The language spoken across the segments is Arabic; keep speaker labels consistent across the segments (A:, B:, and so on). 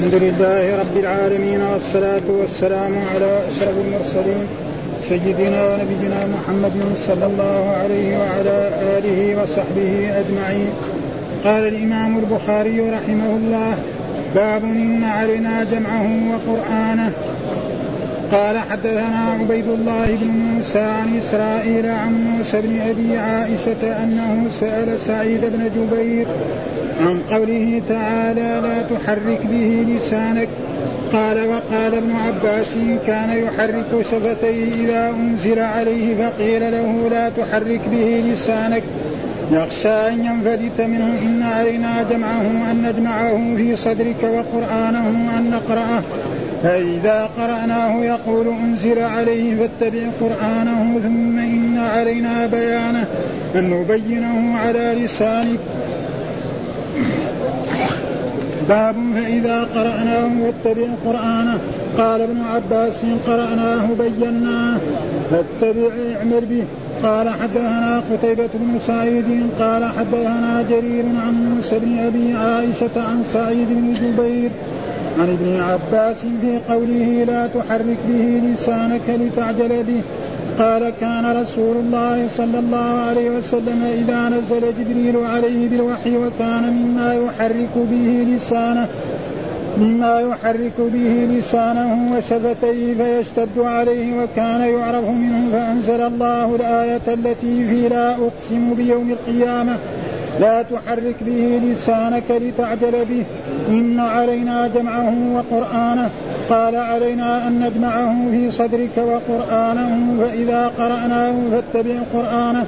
A: الحمد لله رب العالمين والصلاة والسلام على أشرف المرسلين سيدنا ونبينا محمد صلى الله عليه وعلى آله وصحبه أجمعين. قال الإمام البخاري رحمه الله باب إن علينا جمعه وقرآنه. قال حدثنا عبيد الله بن موسى عن إسرائيل عن موسى بن أبي عائشة أنه سأل سعيد بن جبير عن قوله تعالى لا تحرك به لسانك. قال وقال ابن عباس كان يحرك شفتيه إذا أنزل عليه فقيل له لا تحرك به لسانك. يخشى أن ينفلت منه إن علينا جمعه أن نجمعه في صدرك وقرآنه أن نقرأه. فإذا قرأناه يقول أنزل عليه فاتبع قرآنه ثم إن علينا بيانه أن نبينه على لسانك باب فإذا قرأناه واتبع قرآنه. قال ابن عباس قرأناه بيناه فاتبع اعمل به. قال حدثنا قتيبة بن سعيد. قال حدثنا جرير عن موسى بن أبي عائشة عن سعيد بن جبير. عن ابن عباس في قوله لا تحرك به لسانك لتعجل به قال كان رسول الله صلى الله عليه وسلم إذا نزل جبريل عليه بالوحي وكان مما يحرك به لسانه مما يحرك به لسانه وشفتيه فيشتد عليه وكان يعرف منه فأنزل الله الآية التي في لا أقسم بيوم القيامة لا تحرك به لسانك لتعجل به. إن علينا جمعه وقرآنه. قال علينا أن نجمعه في صدرك وقرآنه فإذا قرأناه فاتبع قرآنه.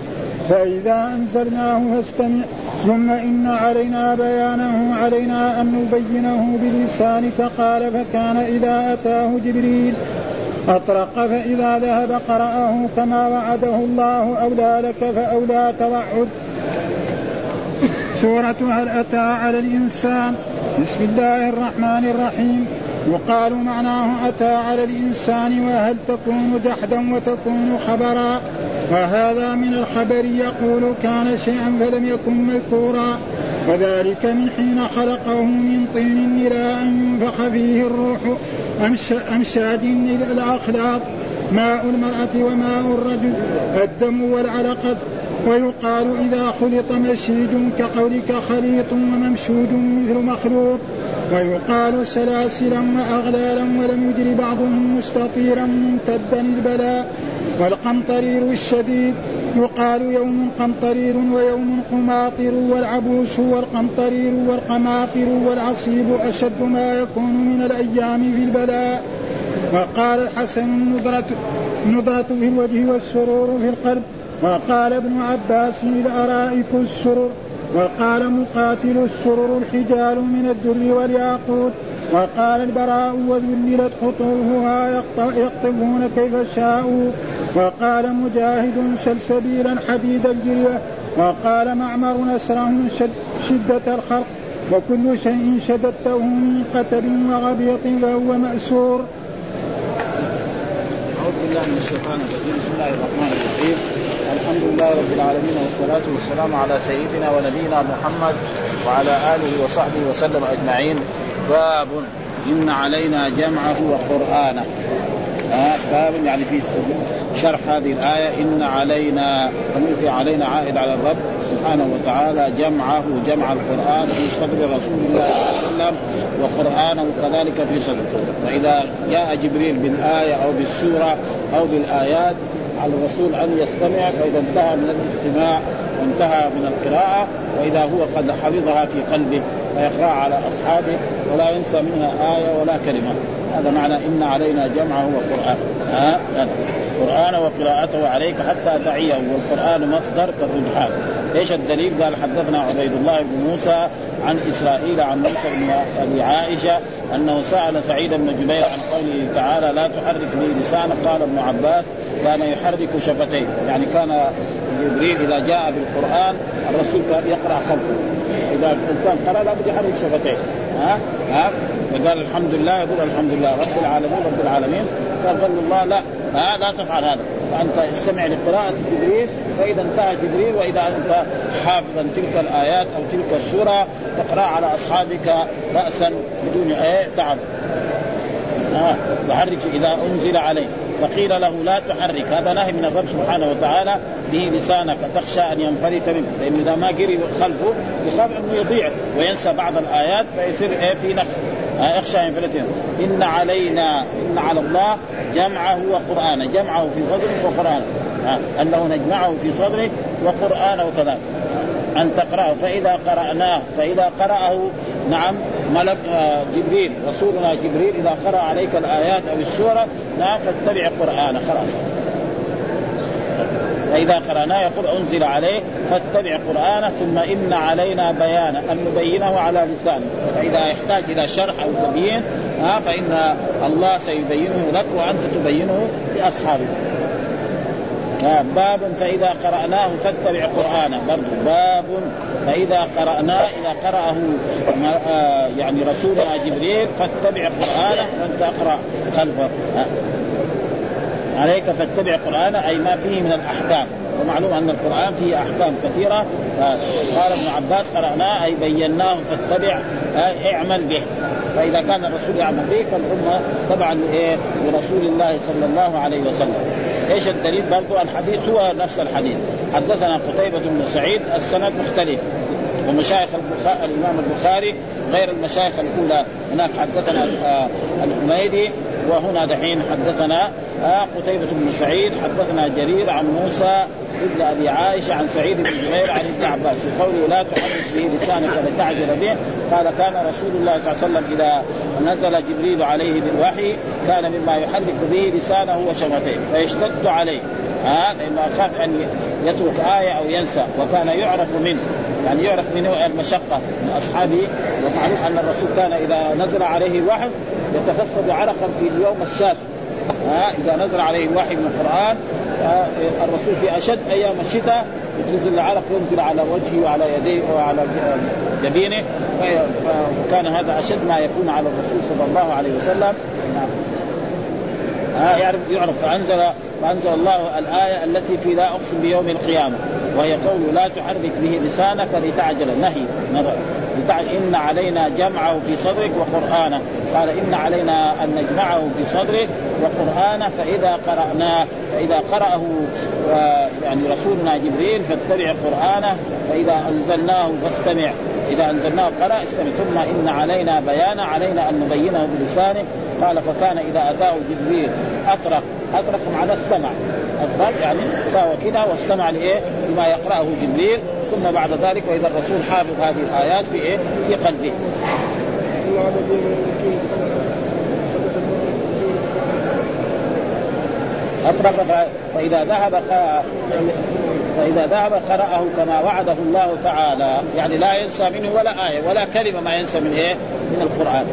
A: فإذا أنزلناه فاستمع. ثم إن علينا بيانه علينا أن نبينه بلسانك قال فكان إذا أتاه جبريل. أطرق فإذا ذهب قرأه كما وعده الله أولى لك فأولى توعد. سورة هل أتى على الإنسان. بسم الله الرحمن الرحيم. يقال معناه أتى على الإنسان وهل تكون جحدا وتكون خبرا. وهذا من الخبر يقول كان شيئا فلم يكن مذكورا. وذلك من حين خلقه من طين إلى أن ينفخ فيه الروح. أمشاج الأخلاق ماء المرأة وماء الرجل. الدم والعلقة. ويقال إذا خلط مشيج كقولك خليط وممشوج مثل مخلوط. ويقال سلاسلا وأغلالا ولم يجر بعضهم مستطيرا ممتدا البلاء والقمطرير الشديد يقال يوم قمطرير ويوم قماطر والعبوس والقمطرير والقماطر والعصيب أشد ما يكون من الأيام في البلاء وقال الحسن النضرة النضرة في الوجه والسرور في القلب. وقال ابن عباس الأرائك السرر وقال مقاتل السرر الحجال من الدر والياقوت وقال البراء وذللت خطوفها يقطفون كيف شاءوا وقال مجاهد سلسبيلا حديد الجرية وقال معمر نسره شد شدة الخلق وكل شيء شددته من قتل وغبيط فهو مأسور.
B: أعوذ بالله من الشيطان الرجيم بسم الله الرحمن الرحيم الحمد لله رب العالمين والصلاة والسلام على سيدنا ونبينا محمد وعلى آله وصحبه وسلم أجمعين. باب إن علينا جمعه وقرآنه. باب يعني في شرح هذه الآية إن علينا في علينا عائد على الرب سبحانه وتعالى جمعه جمع القرآن في صدر رسول الله صلى الله عليه وسلم وقرآنه كذلك في صدره. فإذا جاء جبريل بالآية أو بالسورة أو بالآيات على الرسول أن يستمع فإذا انتهى من الاستماع وانتهى من القراءة وإذا هو قد حفظها في قلبه فيقرأ على أصحابه ولا ينسى منها آية ولا كلمة. هذا معنى إن علينا جمعه وقران ها؟ القران وقراءته عليك حتى تعيه والقرآن مصدر كالرجحان. إيش الدليل؟ قال حدثنا عبيد الله بن موسى عن إسرائيل عن موسى بن أبي عائشة أنه سأل سعيد بن جبير عن قوله تعالى لا تحرك به لسانك قال ابن عباس كان يحرك شفتيه يعني كان جبريل إذا جاء بالقرآن الرسول كان يقرأ خلفه. إذا الإنسان قرأ لابد يحرك شفتيه ها؟ ها؟ فقال الحمد لله يقول الحمد لله رب العالمين رب العالمين. فقال الله. لا ها؟ لا تفعل هذا. فأنت استمع لقراءة جبريل فإذا انتهى جبريل وإذا أنت حافظا تلك الآيات أو تلك السورة تقرا على أصحابك راسا بدون إيه؟ تعب. آه يحرك إذا أنزل عليه. فقيل له لا تحرك. هذا نهي من الرب سبحانه وتعالى. به لسانك. تخشى أن ينفلت منك. لأنه إذا ما قري خلفه يخاف أنه يضيع وينسى بعض الآيات فيصير إيه؟ في نقص. آه يخشى أن ينفلت منك. إن علينا إن على الله جمعه وقرآنه. جمعه في صدرك وقرآنه. آه أنه نجمعه في صدرك وقرآنه كذلك أن تقرأه. فإذا قرأناه فإذا قرأه نعم ملك آه جبريل رسولنا جبريل إذا قرأ عليك الآيات أو السورة نعم فاتبع قرآنه خلاص. فإذا قرأناه يقول أنزل عليه فاتبع قرآنه ثم إن علينا بيانه أن نبينه على لسانه. فإذا يحتاج إلى شرح أو تبيين ها فإن الله سيبينه لك وأنت تبينه لأصحابك باب فإذا قرأناه فاتبع قرآنه. برضو باب فإذا قرأناه إذا قرأه يعني رسولنا جبريل فاتبع قرآنه فأنت أقرأ خلفه. عليك فاتبع قرآنه أي ما فيه من الأحكام. ومعلوم أن القرآن فيه أحكام كثيرة. قال ابن عباس قرأناه أي بيناه فاتبع اعمل به. فإذا كان الرسول يعمل به فالأمة طبعا لرسول الله صلى الله عليه وسلم. إيش الدليل؟ برضو الحديث هو نفس الحديث. حدثنا قتيبة بن سعيد السند مختلف. ومشايخ البخاري الإمام البخاري غير المشايخ الأولى. هناك حدثنا الحميدي وهنا دحين حدثنا قتيبة بن سعيد حدثنا جرير عن موسى ابن أبي عائشة عن سعيد بن جبير عن ابن عباس. في قوله لا تحرك به لسانك لتعجل به. قال كان رسول الله صلى الله عليه وسلم إذا نزل جبريل عليه بالوحي كان مما يحرك به لسانه وشفتيه فيشتد عليه. ها؟ لأنه أخاف أن يترك آية أو ينسى وكان يعرف منه. يعني يعرف منه المشقة من أصحابه. ومعروف أن الرسول كان إذا نزل عليه الوحي يتفسد عرقا في اليوم الشاتي ها إذا نزل عليه الوحي من القرآن الرسول في أشد أيام الشتاء تنزل العرق ينزل على وجهه وعلى يديه وعلى جبينه فكان هذا أشد ما يكون على الرسول صلى الله عليه وسلم. نعم. يعرف يعرف فانزل فأنزل الله الآية التي في لا أقسم بيوم القيامة وهي قول لا تحرك به لسانك لتعجل. نهي. إن علينا جمعه في صدرك وقرآنه. قال إن علينا أن نجمعه في صدرك وقرآنه فإذا قرأناه فإذا قرأه يعني رسولنا جبريل فاتبع قرآنه فإذا أنزلناه فاستمع. إذا أنزلناه قرأ استمع. ثم إن علينا بيانا علينا أن نبينه بلسانه. قال فكان إذا أتاه جبريل أطرق. أطرق معنى استمع أطرق يعني ساوى كده واستمع لإيه؟ لما يقرأه جبريل. ثم بعد ذلك وإذا الرسول حافظ هذه الآيات في إيه؟ في قلبه. أطرق فإذا ذهب فإذا ذهب قرأه كما وعده الله تعالى. يعني لا ينسى منه ولا آية ولا كلمة ما ينسى من إيه؟ من القرآن.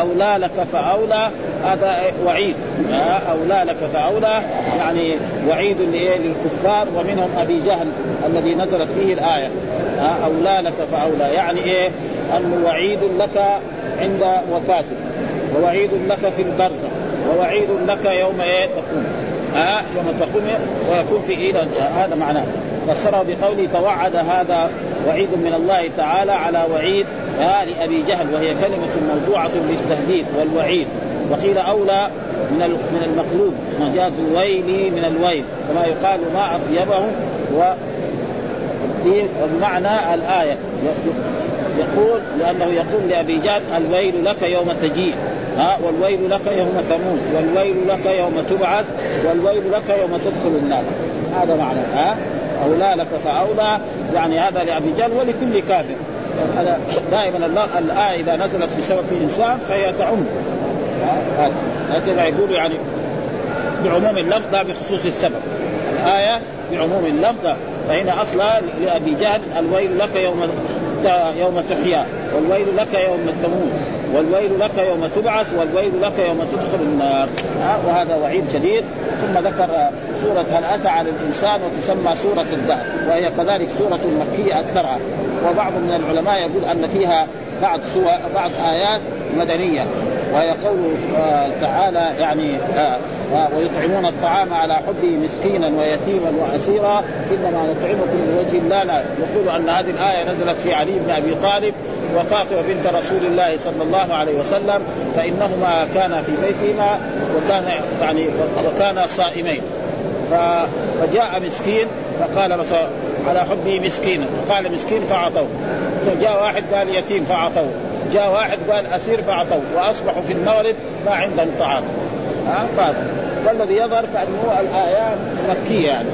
B: أولى لك فأولى هذا وعيد. أولى لك فأولى يعني وعيد للكفار ومنهم أبي جهل الذي نزلت فيه الآية. أولى لك فأولى. يعني إيه؟ أنه وعيد لك عند وفاتك ووعيد لك في البرزخ. ووعيد لك يوم إيه؟ تقوم. ها يوم تقوم ويكون في إيه هذا معناه. فسره بقوله توعد هذا وعيد من الله تعالى على وعيد آه لأبي جهل وهي كلمة موضوعة للتهديد والوعيد. وقيل أولى من من المقلوب مجاز الويل من الويل كما يقال ما أطيبه و بمعنى الآية. يقول لأنه يقول لأبي جهل الويل لك يوم تجيء. ها والويل لك يوم تموت والويل لك يوم تبعث والويل لك يوم تدخل النار. هذا معنى ها؟ أولى لك فأولى. يعني هذا لأبي جهل ولكل كافر. دائما الله الآية إذا نزلت بسبب إنسان فهي تعم. هكذا يقول يعني بعموم اللفظ لا بخصوص السبب. الآية بعموم اللفظ فهنا أصلا لأبي جهل الويل لك يوم يوم تحيا والويل لك يوم تموت. والويل لك يوم تبعث والويل لك يوم تدخل النار. وهذا وعيد شديد. ثم ذكر سورة هل أتى على الإنسان وتسمى سورة الدهر وهي كذلك سورة مكية أكثرها. وبعض من العلماء يقول أن فيها بعض بعض آيات مدنية. وهي قوله آه، تعالى يعني آه، آه، ويطعمون الطعام على حبه مسكينا ويتيما واسيرا إنما نطعمكم لوجه الله. لا يقول أن هذه الآية نزلت في علي بن أبي طالب. وفاطمة بنت رسول الله صلى الله عليه وسلم فإنهما كانا في بيتهما وكان يعني وكانا صائمين. فجاء مسكين فقال على حبه مسكينا فقال مسكين فأعطوه. جاء واحد قال يتيم فأعطوه. جاء واحد قال أسير فأعطوه. وأصبحوا في المغرب ما عندهم طعام. ها؟ فهذا. والذي يظهر كأنه الايات مكية يعني.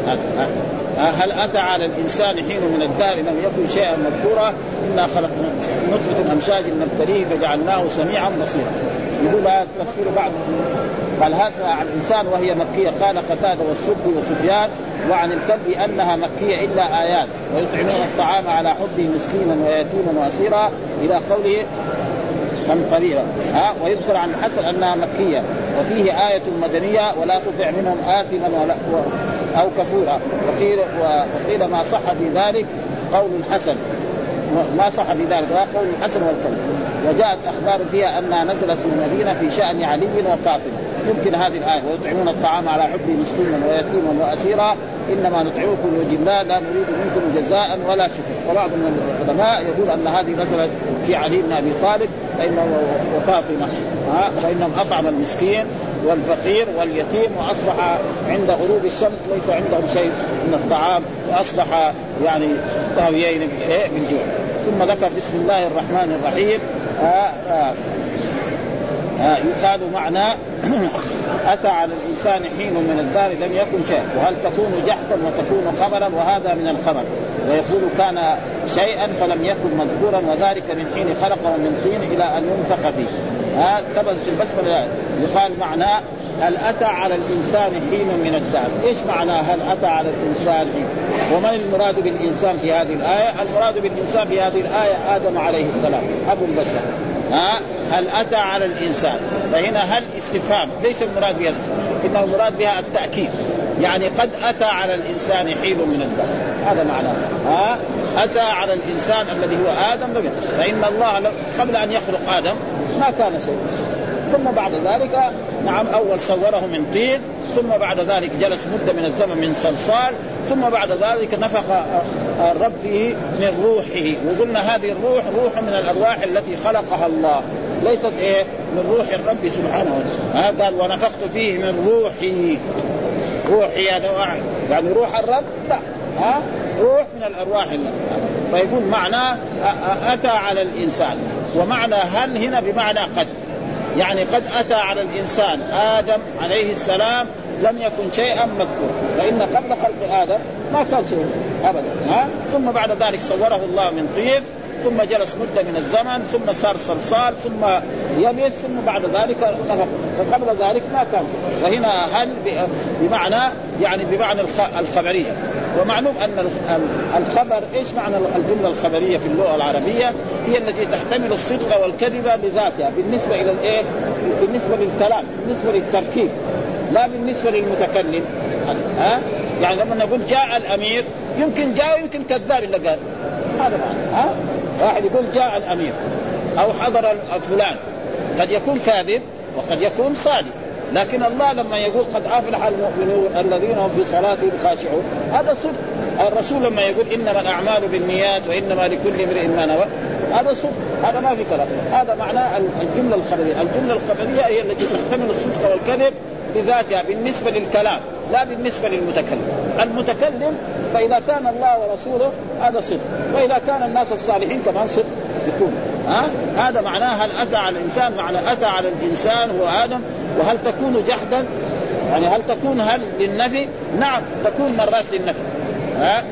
B: هل أتى على الإنسان حين من الدهر لم يكن شيئا مذكورا؟ إنا خلقنا نطفة امشاج نبتليه فجعلناه سميعا بصيرا. يقول هذا تفسير بعض. قال هذا عن الانسان وهي مكية. قال قتادة والسد وسفيان وعن الكلب أنها مكية إلا آيات. ويطعمون الطعام على حبه مسكينا ويتيما واسيرا إلى قوله كم قليلا. ها؟ ويذكر عن الحسن أنها مكية. وفيه آية مدنية ولا تطع منهم آثما ولا أو كفورا. وقيل وقيل ما صح في ذلك قول الحسن ما صح في ذلك قول الحسن والقول وجاءت أخبار فيها أنها نزلت في المدينة في شأن علي وفاطمه يمكن هذه الآية ويطعمون الطعام على حبه مسكينا ويتيما وأسيرا. إنما نطعمكم الله لا نريد منكم جزاء ولا شكر. وبعض من العلماء يقول أن هذه نزلت في علي بن أبي طالب فإنه وفاطمة. فإنهم أطعم المسكين. والفقير واليتيم وأصبح عند غروب الشمس ليس عندهم شيء من الطعام وأصبح يعني طاويين بالجوع ثم ذكر بسم الله الرحمن الرحيم. آآ آآ آآ يقال معنى أتى على الإنسان حين من الدار لم يكن شيء. وهل تكون جحفا وتكون خبرا؟ وهذا من الخبر. ويقول كان شيئا فلم يكن مذكورا وذلك من حين خلقه من طين إلى أن ينفخ فيه. ها ثبت في البسمله يقال معناه هل أتى على الإنسان حين من الدهر، إيش معنى هل أتى على الإنسان حين؟ ومن المراد بالإنسان في هذه الآية؟ المراد بالإنسان في هذه الآية آدم عليه السلام أبو البشر. ها هل أتى على الإنسان؟ فهنا هل استفهام ليس المراد بها انه المراد بها التأكيد. يعني قد أتى على الإنسان حين من الدهر، هذا معناه. ها أتى على الإنسان الذي هو آدم فإن الله قبل أن يخلق آدم ما كان شيء. ثم بعد ذلك نعم أول صوره من طين ثم بعد ذلك جلس مده من الزمن من صلصال ثم بعد ذلك نفخ الرب فيه من روحه. وقلنا هذه الروح روح من الأرواح التي خلقها الله. ليست إيه؟ من روح الرب سبحانه وتعالى. قال ونفخت فيه من روحي. روحي هذا واحد. يعني روح الرب؟ لا. ها؟ روح من الأرواح فيقول معناه أتى على الإنسان. ومعنى هل هنا بمعنى قد. يعني قد أتى على الإنسان آدم عليه السلام لم يكن شيئا مذكورا. فإن قبل خلق آدم ما كان شيء ابدا ها؟ ثم بعد ذلك صوره الله من طين ثم جلس مدة من الزمن ثم صار صلصال ثم يبس ثم بعد ذلك نفق فقبل ذلك ما كان وهنا هل بمعنى يعني بمعنى الخبرية ومعلوم أن الخبر إيش معنى الجملة الخبرية في اللغة العربية؟ هي التي تحتمل الصدق والكذب لذاتها بالنسبة إلى الإيه؟ بالنسبة للكلام، بالنسبة للتركيب لا بالنسبة للمتكلم ها؟ يعني لما نقول جاء الأمير يمكن جاء يمكن كذاب اللي قال هذا معنى ها؟ واحد يقول جاء الأمير أو حضر فلان. قد يكون كاذب وقد يكون صادق. لكن الله لما يقول قد أفلح المؤمنون الذين هم في صلاتهم خاشعون هذا صدق. الرسول لما يقول إنما الأعمال بالنيات وإنما لكل امرئ ما نوى هذا صدق. هذا ما في كلام. هذا معناه الجملة الخبرية. الجملة الخبرية هي التي تحتمل الصدق والكذب بذاتها بالنسبة للكلام لا بالنسبة للمتكلم. المتكلم فإذا كان الله ورسوله هذا صدق وإذا كان الناس الصالحين كمان صدق. يكون. ها؟ هذا معناه هل أتى على الإنسان؟ معنى أتى على الإنسان هو آدم وهل تكون جحدا؟ يعني هل تكون هل للنفي؟ نعم تكون مرات للنفي. ها؟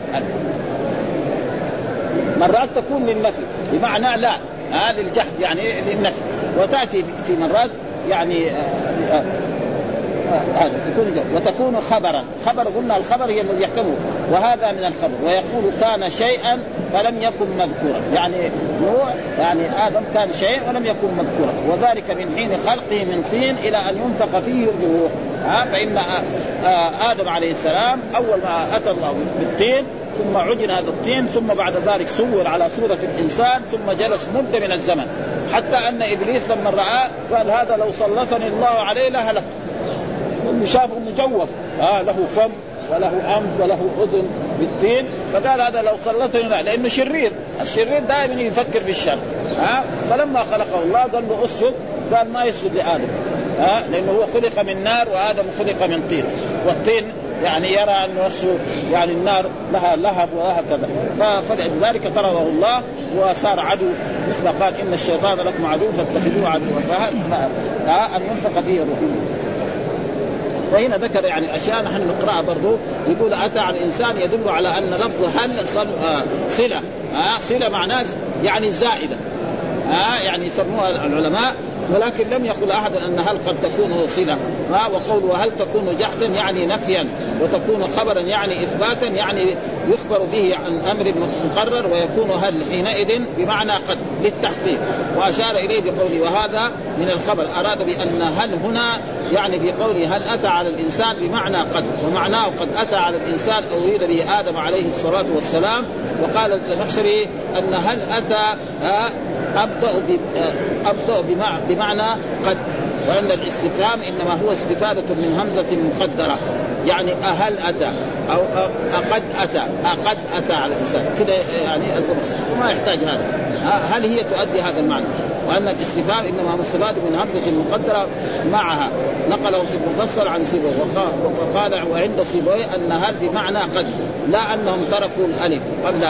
B: مرات تكون للنفي بمعنى لا. ها للجحد يعني للنفي. وتأتي في مرات يعني هذا تكون وتكون خبرا. خبر قلنا الخبر هي الذي يحتمل وهذا من الخبر. ويقول كان شيئا فلم يكن مذكورا. يعني نوح يعني آدم كان شيء ولم يكن مذكورا. وذلك من حين خلقه من طين إلى أن ينفخ فيه الروح. ها؟ فإن آدم عليه السلام أول ما أتى الله بالطين ثم عجن هذا الطين ثم بعد ذلك صور على صورة الإنسان ثم جلس مدة من الزمن. حتى أن إبليس لما رآه قال هذا لو سلطني الله عليه لهلك. شافه مجوف. آه له فم وله أنف وله أذن بالدين. فقال هذا لو سلطني لأنه شرير. الشرير دائما يفكر في الشر ها فلما خلقه الله قال له أسجد. قال ما يسجد لآدم. ها لأنه هو خلق من نار وآدم خلق من طين. والطين يعني يرى أن نفسه يعني النار لها لهب ولها كذا. فلذلك طرده الله وصار عدو. مثل قال إن الشيطان لكم عدو فاتخذوه عدوا. فهذا ان ينفق فيه الروح وهنا ذكر يعني أشياء نحن نقرأها برضو يقول أتى على الانسان يدل على أن لفظ هل آه، صلة آه صلة معناه يعني زائدة. آه يعني يسموها العلماء ولكن لم يقل أحد أن هل قد تكون صله ها وقول وهل تكون جحدا يعني نفيا وتكون خبرا يعني إثباتا يعني يخبر به عن أمر مقرر ويكون هل حينئذ بمعنى قد للتحقيق. وأشار إليه بقوله وهذا من الخبر. أراد بأن هل هنا يعني في قوله هل أتى على الإنسان بمعنى قد ومعناه قد أتى على الإنسان اريد به آدم عليه الصلاة والسلام. وقال الزمخشري أن هل أتى أبدأ أبدأ بمعنى قد. وإن الاستفهام إنما هو استفادة من همزة مقدرة. يعني أهل أتى أو أقد أتى. أقد أتى على الإنسان. كذا يعني وما يحتاج هذا. هل هي تؤدي هذا المعنى؟ وأن الاستفهام إنما مستفاد من همزة مقدرة معها. نقله في المفصل عن سيبوي وقال وعند سيبوي أن هل بمعنى قد. لا أنهم تركوا الألف. قبل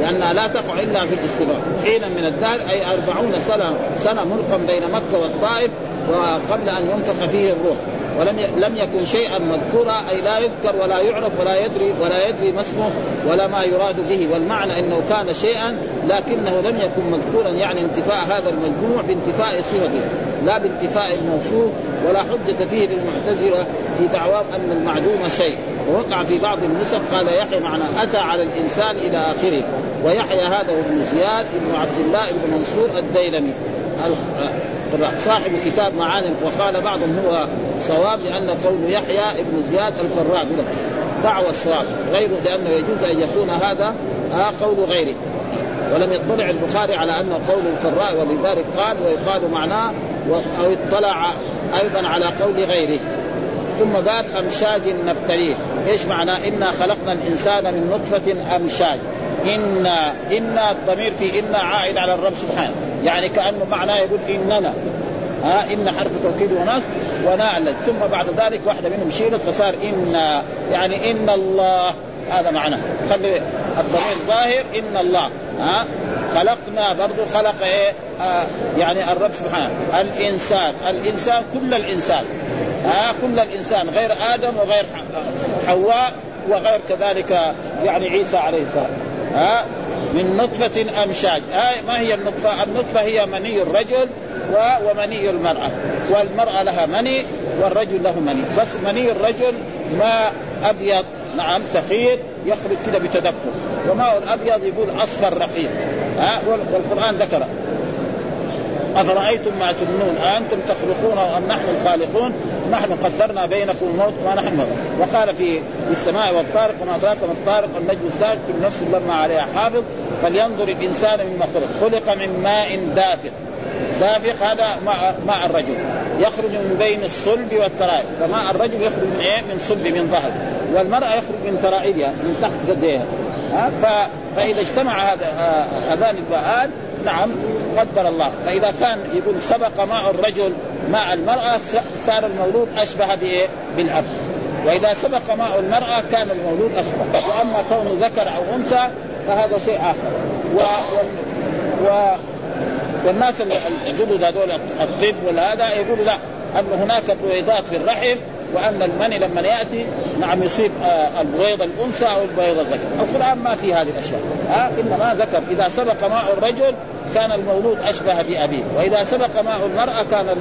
B: لأنها لا تقع إلا في الاستواء حين من الدهر أي أربعون سنة سنة ملقا بين مكة والطائف وقبل أن ينفخ فيه الروح. ولم لم يكن شيئا مذكورا أي لا يذكر ولا يعرف ولا يدري ولا يدري ما اسمه ولا ما يراد به. والمعنى إنه كان شيئا لكنه لم يكن مذكورا يعني انتفاء هذا المجموع بانتفاء صفته لا بانتفاء الموصوف ولا حجة فيه للمعتزلة في دعواهم أن المعدوم شيء. ووقع في بعض النسخ قال يحيى معنى أتى على الإنسان إلى آخره. ويحيى هذا ابن زياد ابن عبد الله ابن منصور الديلمي. صاحب كتاب معاني وقال بعضهم هو صواب لأن قول يحيى ابن زياد الفراء دعوى الصواب. غيره لأنه يجوز أن يكون هذا قول غيره. ولم يطلع البخاري على انه قول الفراء ولذلك قال ويقال معناه أو اطلع أيضا على قول غيره. ثم قال أمشاج نبتليه. إيش معنى؟ إنا خلقنا الإنسان من نطفة أمشاج. إنا إنا الضمير في إنا عائد على الرب سبحانه. يعني كأنه معناه يقول إننا ها إن حرف توكيد ونصب ونعلج ثم بعد ذلك واحدة منهم شيلت فصار إن يعني إن الله. هذا معناه. خلي الضمير ظاهر إن الله. ها؟ خلقنا برضو خلق إيه؟ آه يعني الرب سبحانه. الإنسان. الإنسان كل الإنسان. ها؟ كل الإنسان. غير آدم وغير حواء وغير كذلك يعني عيسى عليه السلام. ها؟ من نطفة أمشاج ها ما هي النطفة؟ النطفة هي مني الرجل ومني المرأة. والمرأة لها مني والرجل له مني. بس مني الرجل ماء أبيض نعم سخير يخرج كده بتدفق. وماء الأبيض؟ يقول أصفر رقيق. ها والقرآن ذكر أفرأيتم ما تمنون؟ أأنتم تخلقونه أم نحن الخالقون؟ نحن قدرنا بينكم الموت وما نحن موت. وقال في السماء والطارق وما أدراك ما الطارق النجم الثالث كل نفس لما عليها حافظ. فلينظر الإنسان مما خلق. خلق من ماء دافق دافق هذا ماء, ماء الرجل. يخرج من بين الصلب والترائب. فماء الرجل يخرج من إيه؟ من صلب من ظهر. والمرأة يخرج من ترائبها من تحت ثديها ها؟ فإذا اجتمع هذا هذان الماءان نعم قدر الله. فإذا كان يقول سبق ماء الرجل ماء المرأة صار المولود أشبه بإيه؟ بالأب. وإذا سبق ماء المرأة كان المولود أشبه. وأما كون ذكر أو أنثى فهذا شيء آخر. و... و... والناس الجدد هذول الطب وهذا يقولوا لا أن هناك بويضات في الرحم وأن المني لما يأتي نعم يصيب آه، البويض الأنثى أو البويض الذكر، القرآن ما في هذه الأشياء، ها؟ إنما ذكر. إذا سبق ماء الرجل كان المولود أشبه بأبيه، وإذا سبق ماء المرأة كان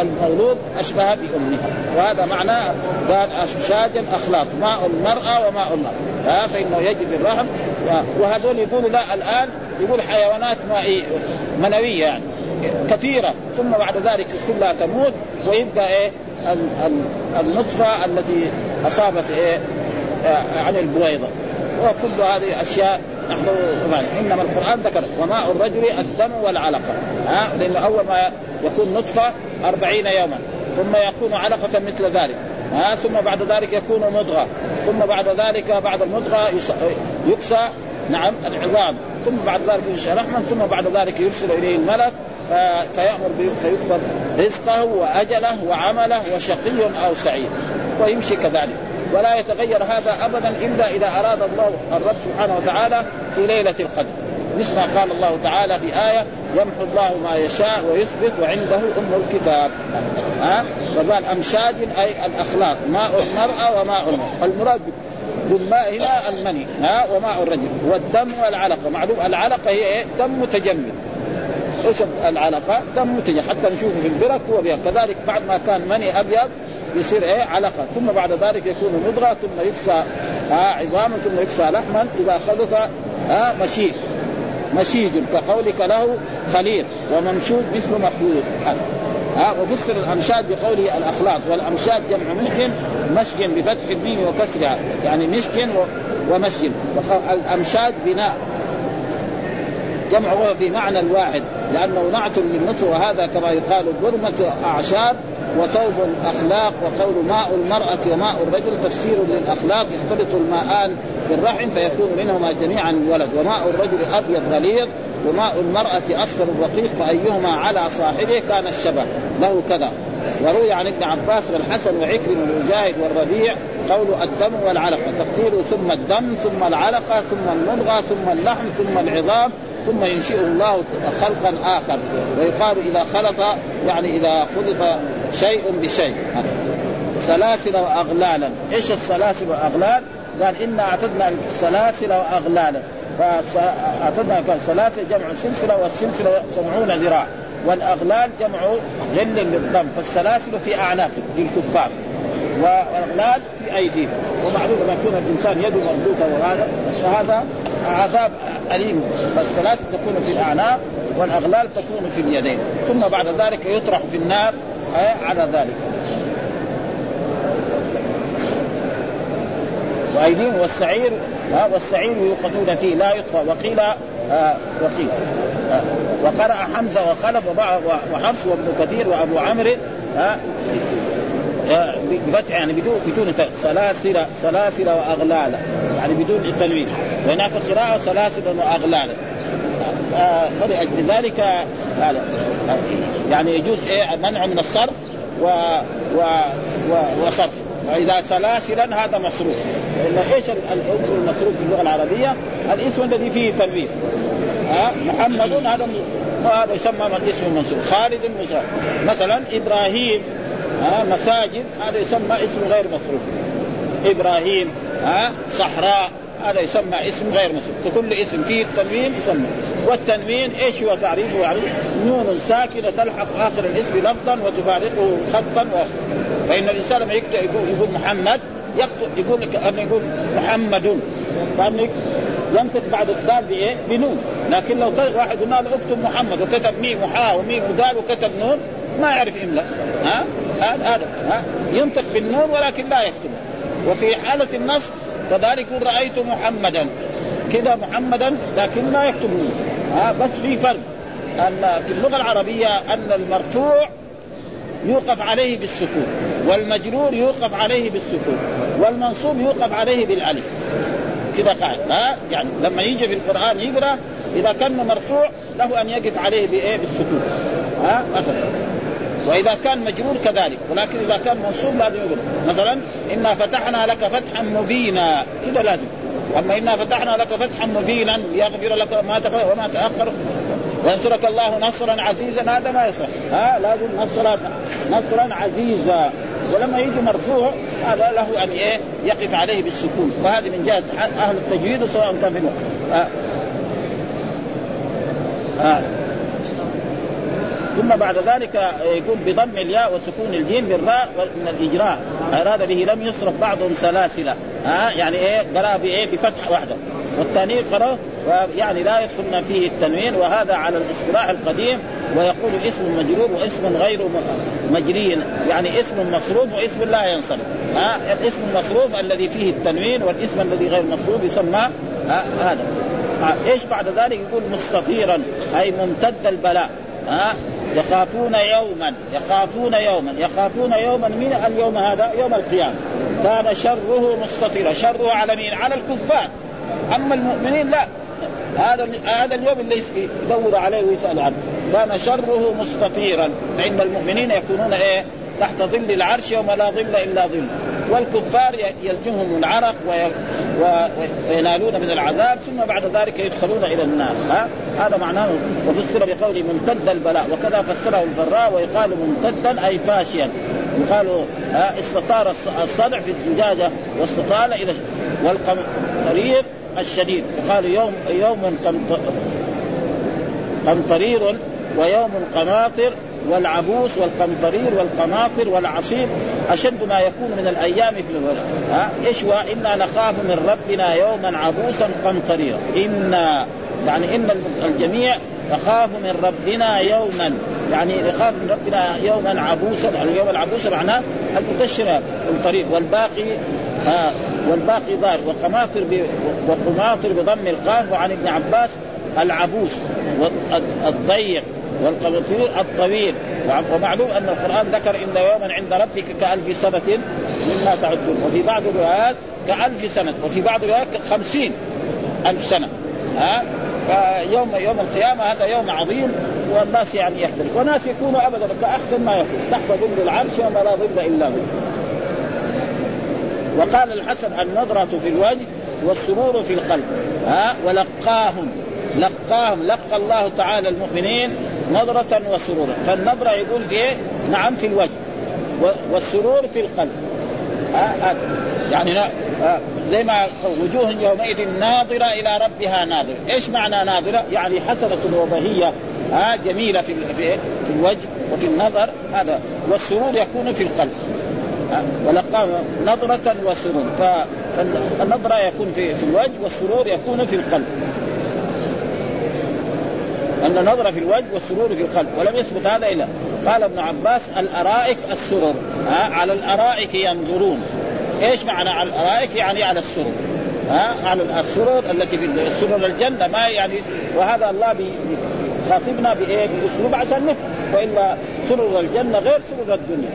B: المولود أشبه بامها، وهذا معناه قال اشجاجا اخلاط، ماء المرأة وماء المرأة، فإنه يجد الرحم. وهذول يقولوا لا الآن يقول حيوانات مائية منوية يعني كثيرة. ثم بعد ذلك كلها تموت ويبقى إيه؟ النطفة التي أصابت إيه؟ عن البويضة. وكل هذه أشياء إنما القرآن ذكر وماء الرجل الدم والعلقة. ها لأنه أول ما يكون نطفة أربعين يوما ثم يكون علقة مثل ذلك. ها ثم بعد ذلك يكون مضغة. ثم بعد ذلك بعد المضغة يكسى. نعم العظام. ثم بعد ذلك ينشأ لحما ثم بعد ذلك يرسل إليه الملك فيأمر فيكتب رزقه وأجله وعمله وشقي أو سعيد. ويمشي كذلك. ولا يتغير هذا ابدا إلا إذا أراد الله الرب سبحانه وتعالى في ليلة القدر. مثل ما قال الله تعالى في آية يمحو الله ما يشاء ويثبت وعنده أم الكتاب. ها؟ وقال أمشاج أي الأخلاق ماء المرأة وماء المرأة المراد بالماء هنا المني ها؟ وماء الرجل. والدم والعلقة. معلوم العلقة هي إيه؟ دم متجمد. إيش العلقة؟ دم متجمد. حتى نشوفه في البرك هو كذلك بعد ما كان مني أبيض يصير إيه؟ علقة. ثم بعد ذلك يكون مضغه ثم يكسى آه عظاما ثم يكسى لحما إذا خلط آه مشيج. مشيج كقولك له خليل وممشوج مثل مخلوط ها وفسر الأمشاج بقوله الأخلاق. والأمشاج جمع مشك مشك بفتح الميم وكسرها. يعني مشك ومشك الأمشاج بناء. جمع في معنى الواحد لأنه نعت للنطق وهذا كما يقال برمة اعشاب وثوب الأخلاق وقول ماء المرأة وماء الرجل تفسير للأخلاق يختلط الماءان في الرحم فيكون منهما جميعا الولد وماء الرجل أبيض غليظ وماء المرأة أصفر رقيق فأيهما على صاحبه كان الشبه. له كذا. وروي عن ابن عباس والحسن وعكرم والمجاهد والربيع قول الدم والعلقة. تقول ثم الدم ثم العلقة ثم المضغة ثم اللحم ثم العظام ثم ينشئه الله خلقا آخر ويقال إذا خلط يعني إذا خلط شيء بشيء. سلاسل وأغلالا. إيش السلاسل وأغلال؟ قال إنا أعتدنا سلاسل وأغلالا. فأعتدنا سلاسل جمع سلسلة والسلسلة سبعون ذراع. والأغلال جمع غل للضم. فالسلاسل في اعناقهم للكفار والاغلال في أيديهم. ومعلوم لما يكون الإنسان يده مربوطه وهذا فهذا عذاب أليم. فالسلاسل تكون في الأعناق والأغلال تكون في اليدين. ثم بعد ذلك يطرح في النار على ذلك. وأيديهم والسعير والسعير يوقدون فيه. لا يطفى. وقيل آه وقيل آه وقرأ حمزة وخلف وحفص وابن كثير وأبو عمرو آه بفتح يعني بدون بدون سلاسل سلاسل واغلالا يعني بدون التنوين وهناك قراءة سلاسل واغلالا فلأجل ذلك يعني يجوز إيه منع من الصرف و و و وصرف. واذا سلاسلا هذا مصروف. لأن إيش الاسم المصروف في اللغة العربية؟ الاسم الذي فيه تنوين ها؟ محمد هذا وهذا يسمى اسم منصوب خالد مصروف مثلا إبراهيم ها مساجد هذا يسمى اسم غير مصروف. إبراهيم ها صحراء هذا يسمى اسم غير مصروف فكل اسم فيه التنوين يسمى. والتنوين إيش هو تعريفه يعني نون ساكنة تلحق آخر الاسم لفظا وتفارقه خطا وخطا فإن الإنسان لما يكتب يقول, يقول محمد يكتب يقول لك أن يقول محمد. فانك ينطق بعد الدال بإيه؟ بنون، لكن لو واحد قلنا له اكتب محمد وكتب ميم وحاء وميم ودال وكتب نون ما يعرف إملا. ها؟ هذا ها؟ ينطق بالنون ولكن لا يكتب. وفي حالة النص كذلك يقول رأيت محمدا. كذا محمدا لكن ما يكتب نون ها بس في فرق. أن في اللغة العربية أن المرفوع يوقف عليه بالسكون والمجرور يوقف عليه بالسكون والمنصوب يوقف عليه بالألف. كذا قاعد. ها يعني لما يجي في القرآن يقرأ إذا كان مرفوع له أن يقف عليه بإيه؟ بالسكون. ها مثلا. وإذا كان مجرور كذلك ولكن إذا كان منصوب لازم يقول. مثلا إنا فتحنا لك فتحا مبينا. كذا لازم. أما إنا فتحنا لك فتحا مبينا ليغفر لك ما تقدم وما تأخر. وينصرك الله نصرا عزيزا. هذا ما يصح ها؟ لازم نصرا نصرا عزيزا. ولما يجي مرفوع هذا له أن إيه؟ يقف عليه بالسكون. وهذه من جهة أهل التجويد سواء كان في آه. آه. ثم بعد ذلك يقول بضم الياء وسكون الجيم بالراء من الإجراء. أراد به لم يصرف بعضهم سلاسل ها؟ يعني إيه؟ قرأ بإيه؟ بفتح واحدة. والثاني قرا يعني لا يدخلنا فيه التنوين وهذا على الاصطلاح القديم ويقول اسم مجرور واسم غير مجري يعني اسم مصروف واسم لا ينصرف. ها؟ الاسم المصروف الذي فيه التنوين والاسم الذي غير مصروف يسمى هذا. إيش بعد ذلك؟ يقول مستطيرا أي ممتد البلاء. ها؟ يخافون يوما يخافون يوما يخافون يوما من اليوم هذا يوم القيامة. كان شره مستطيرا شره على مين؟ على الكفار. أما المؤمنين لا. هذا هذا اليوم اللي يدور عليه ويسأل عنه. كان شره مستطيرا. فإن المؤمنين يكونون إيه؟ تحت ظل العرش يوم لا ظل إلا ظل. والكفار يلجمهم العرق وينالون من العذاب ثم بعد ذلك يدخلون إلى النار. ها؟ هذا معناه. وفسر بقوله ممتد البلاء وكذا فسره البراء ويقال ممتدا أي فاشيا. يقال استطار الصدع في الزجاجة واستطال إلى والقمطرير الشديد. يقال يوم يوم قمطرير ويوم قماطر والعبوس والقمطرير والقناطر والعصيب أشد ما يكون من الأيام في الوجه. ها؟ إيش إنا نخاف من ربنا يوما عبوسا قمطريرا إنا يعني إن الجميع يخاف من ربنا يوما يعني يخاف من ربنا يوما عبوسا اليوم العبوس معناه المكشر الطريق والباقي آه والباقي ضار. وقماطر وقماطر بضم القاف وعن ابن عباس العبوس والضيق. والقبطير الطويل. ومعلوم أن القرآن ذكر إن يوما عند ربك كألف سنة مما تعدون. وفي بعض الروايات كألف سنة. وفي بعض الروايات خمسين ألف سنة. ها؟ فيوم يوم القيامة هذا يوم عظيم والناس يعني يحضر وناس يكونوا ابدا كأحسن ما يكون. تحت ظل العرش يوم لا ظل إلا هو. وقال الحسن النظرة في الوجه والسرور في القلب. ها؟ ولقاهم. لقاهم. لقى الله تعالى المؤمنين نظرة وسرورا. فالنظرة يقول في إيه؟ نعم في الوجه. والسرور في القلب. ها آه. يعني لا آه. زي ما وجوه يومئذ ناظرة إلى ربها ناظرة. إيش معنى ناظرة؟ يعني حسنة وبهية آه جميلة في في, في الوجه وفي النظر. هذا. والسرور يكون في القلب. ولقاه نظرة وسرور. فالنظرة يكون في, في الوجه والسرور يكون في القلب. أن نظرة في الوجه والسرور في القلب ولم يثبت هذا إلا. قال ابن عباس الأرائك السرور ها على الأرائك ينظرون. إيش معنى على الأرائك؟ يعني على السرور ها على السرور التي في سرور الجنة. ما يعني وهذا الله بيخاطبنا بإيه؟ بأسلوب عشان نفهم. وإلا سرور الجنة غير سرور الدنيا.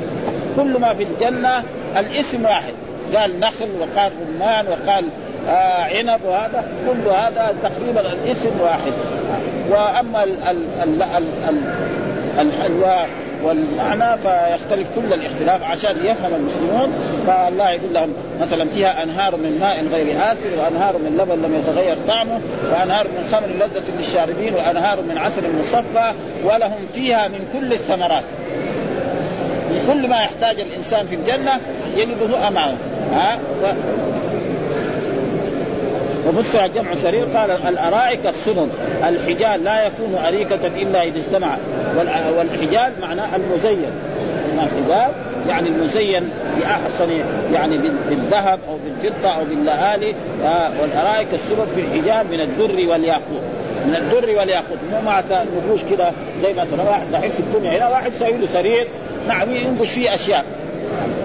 B: كل ما في الجنة الاسم واحد. قال نخل وقال رمان وقال آه عنب وهذا كل هذا تقريبا الاسم واحد. وأما ال ال ال ال ال الحلوى والمعنى فيختلف كل الاختلاف عشان يفهم المسلمون فالله يقول لهم مثلا فيها أنهار من ماء غير آسر وأنهار من لبن لم يتغير طعمه وأنهار من خمر لذة للشاربين وأنهار من عسل مصفى ولهم فيها من كل الثمرات. كل ما يحتاج الإنسان في الجنة يجده أمامه. ها؟ وفسر جمع سرير قال الأرائك السنن الحجال لا يكون أريكة إلا إذا اجتمع. والحجال معناه المزين. الحجال يعني المزين بأحسن يعني بالذهب أو بالفضة أو باللآلي آه، والأرائك السنن في الحجال من الدر والياقوت. من الدر والياقوت. مو مع نقوش كذا زي مثلا واحد دحين في الدنيا هنا واحد سوي له سرير. نعم ينقش فيه أشياء.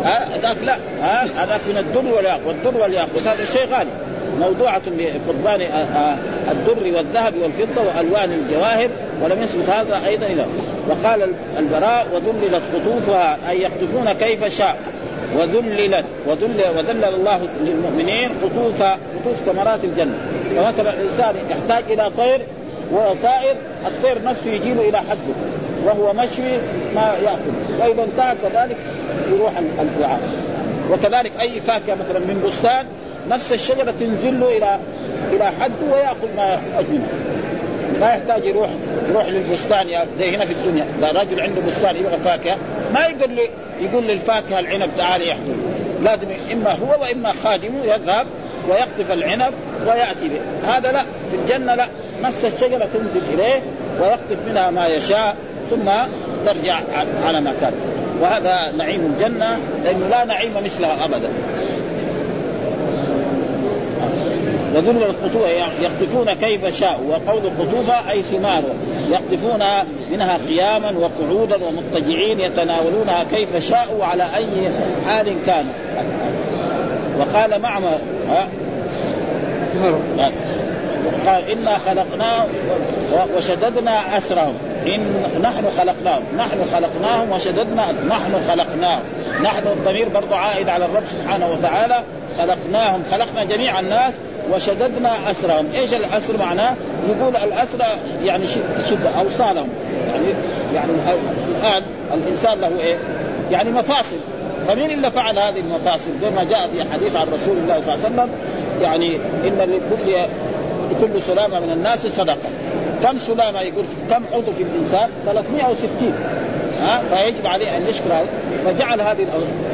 B: هذاك لا. ها هذاك من الدر والياقوت. والدر والياقوت هذا شيء غالي. موضوعة آه، الدر والذهب والفضة وألوان الجواهر ولم يثبت هذا أيضا إلى وقال البراء وذللت قطوفها أي يقطفون كيف شاء. وذللت وذل وذلل الله للمؤمنين قطوف قطوف ثمرات الجنة. فمثلا الإنسان يحتاج إلى طير وهو طائر الطير نفسه يجيله إلى حده وهو مشوي ما يأكل. وإذا انتهى كذلك يروح الوعاء وكذلك أي فاكهة مثلا من بستان نفس الشجرة تنزل له إلى إلى حد وياخذ ما يحتاج منه ما يحتاج يروح يروح للبستان زي هنا في الدنيا. اذا رجل عنده بستان يبغى فاكهة ما يقدر لي يقول للفاكهة العنب تعالي يحضر. لازم إما هو وإما خادمه يذهب ويقطف العنب ويأتي به. هذا لا في الجنة لا. نفس الشجرة تنزل إليه ويقطف منها ما يشاء ثم ترجع على ما كان. وهذا نعيم الجنة لأنه لا نعيم مثلها ابدا. وذل القطوفة يقطفون كيف شاء وقول القطوفة أي ثمار يقطفون منها قياما وقعودا ومضطجعين يتناولونها كيف شاءوا على أي حال كان. وقال معمر قال إنا خلقناه وشددنا أسرهم إن نحن خلقناهم. نحن خلقناهم وشددنا نحن خلقناهم. نحن الضمير برضه عائد على الرب سبحانه وتعالى. خلقناهم. خلقنا جميع الناس. وشددنا أسرهم. إيش الأسر معناه؟ يقول الأسر يعني شد أوصالهم. يعني يعني الآن الإنسان له إيه؟ يعني مفاصل. فمين اللي فعل هذه المفاصل؟ زي ما جاء في حديث عن رسول الله صلى الله عليه وسلم يعني إن لكل لكل سلامة من الناس صدقة. كم سلامة يقول كم عضو في الإنسان؟ 360 ها؟ فيجب عليه أن يشكر فجعل هذه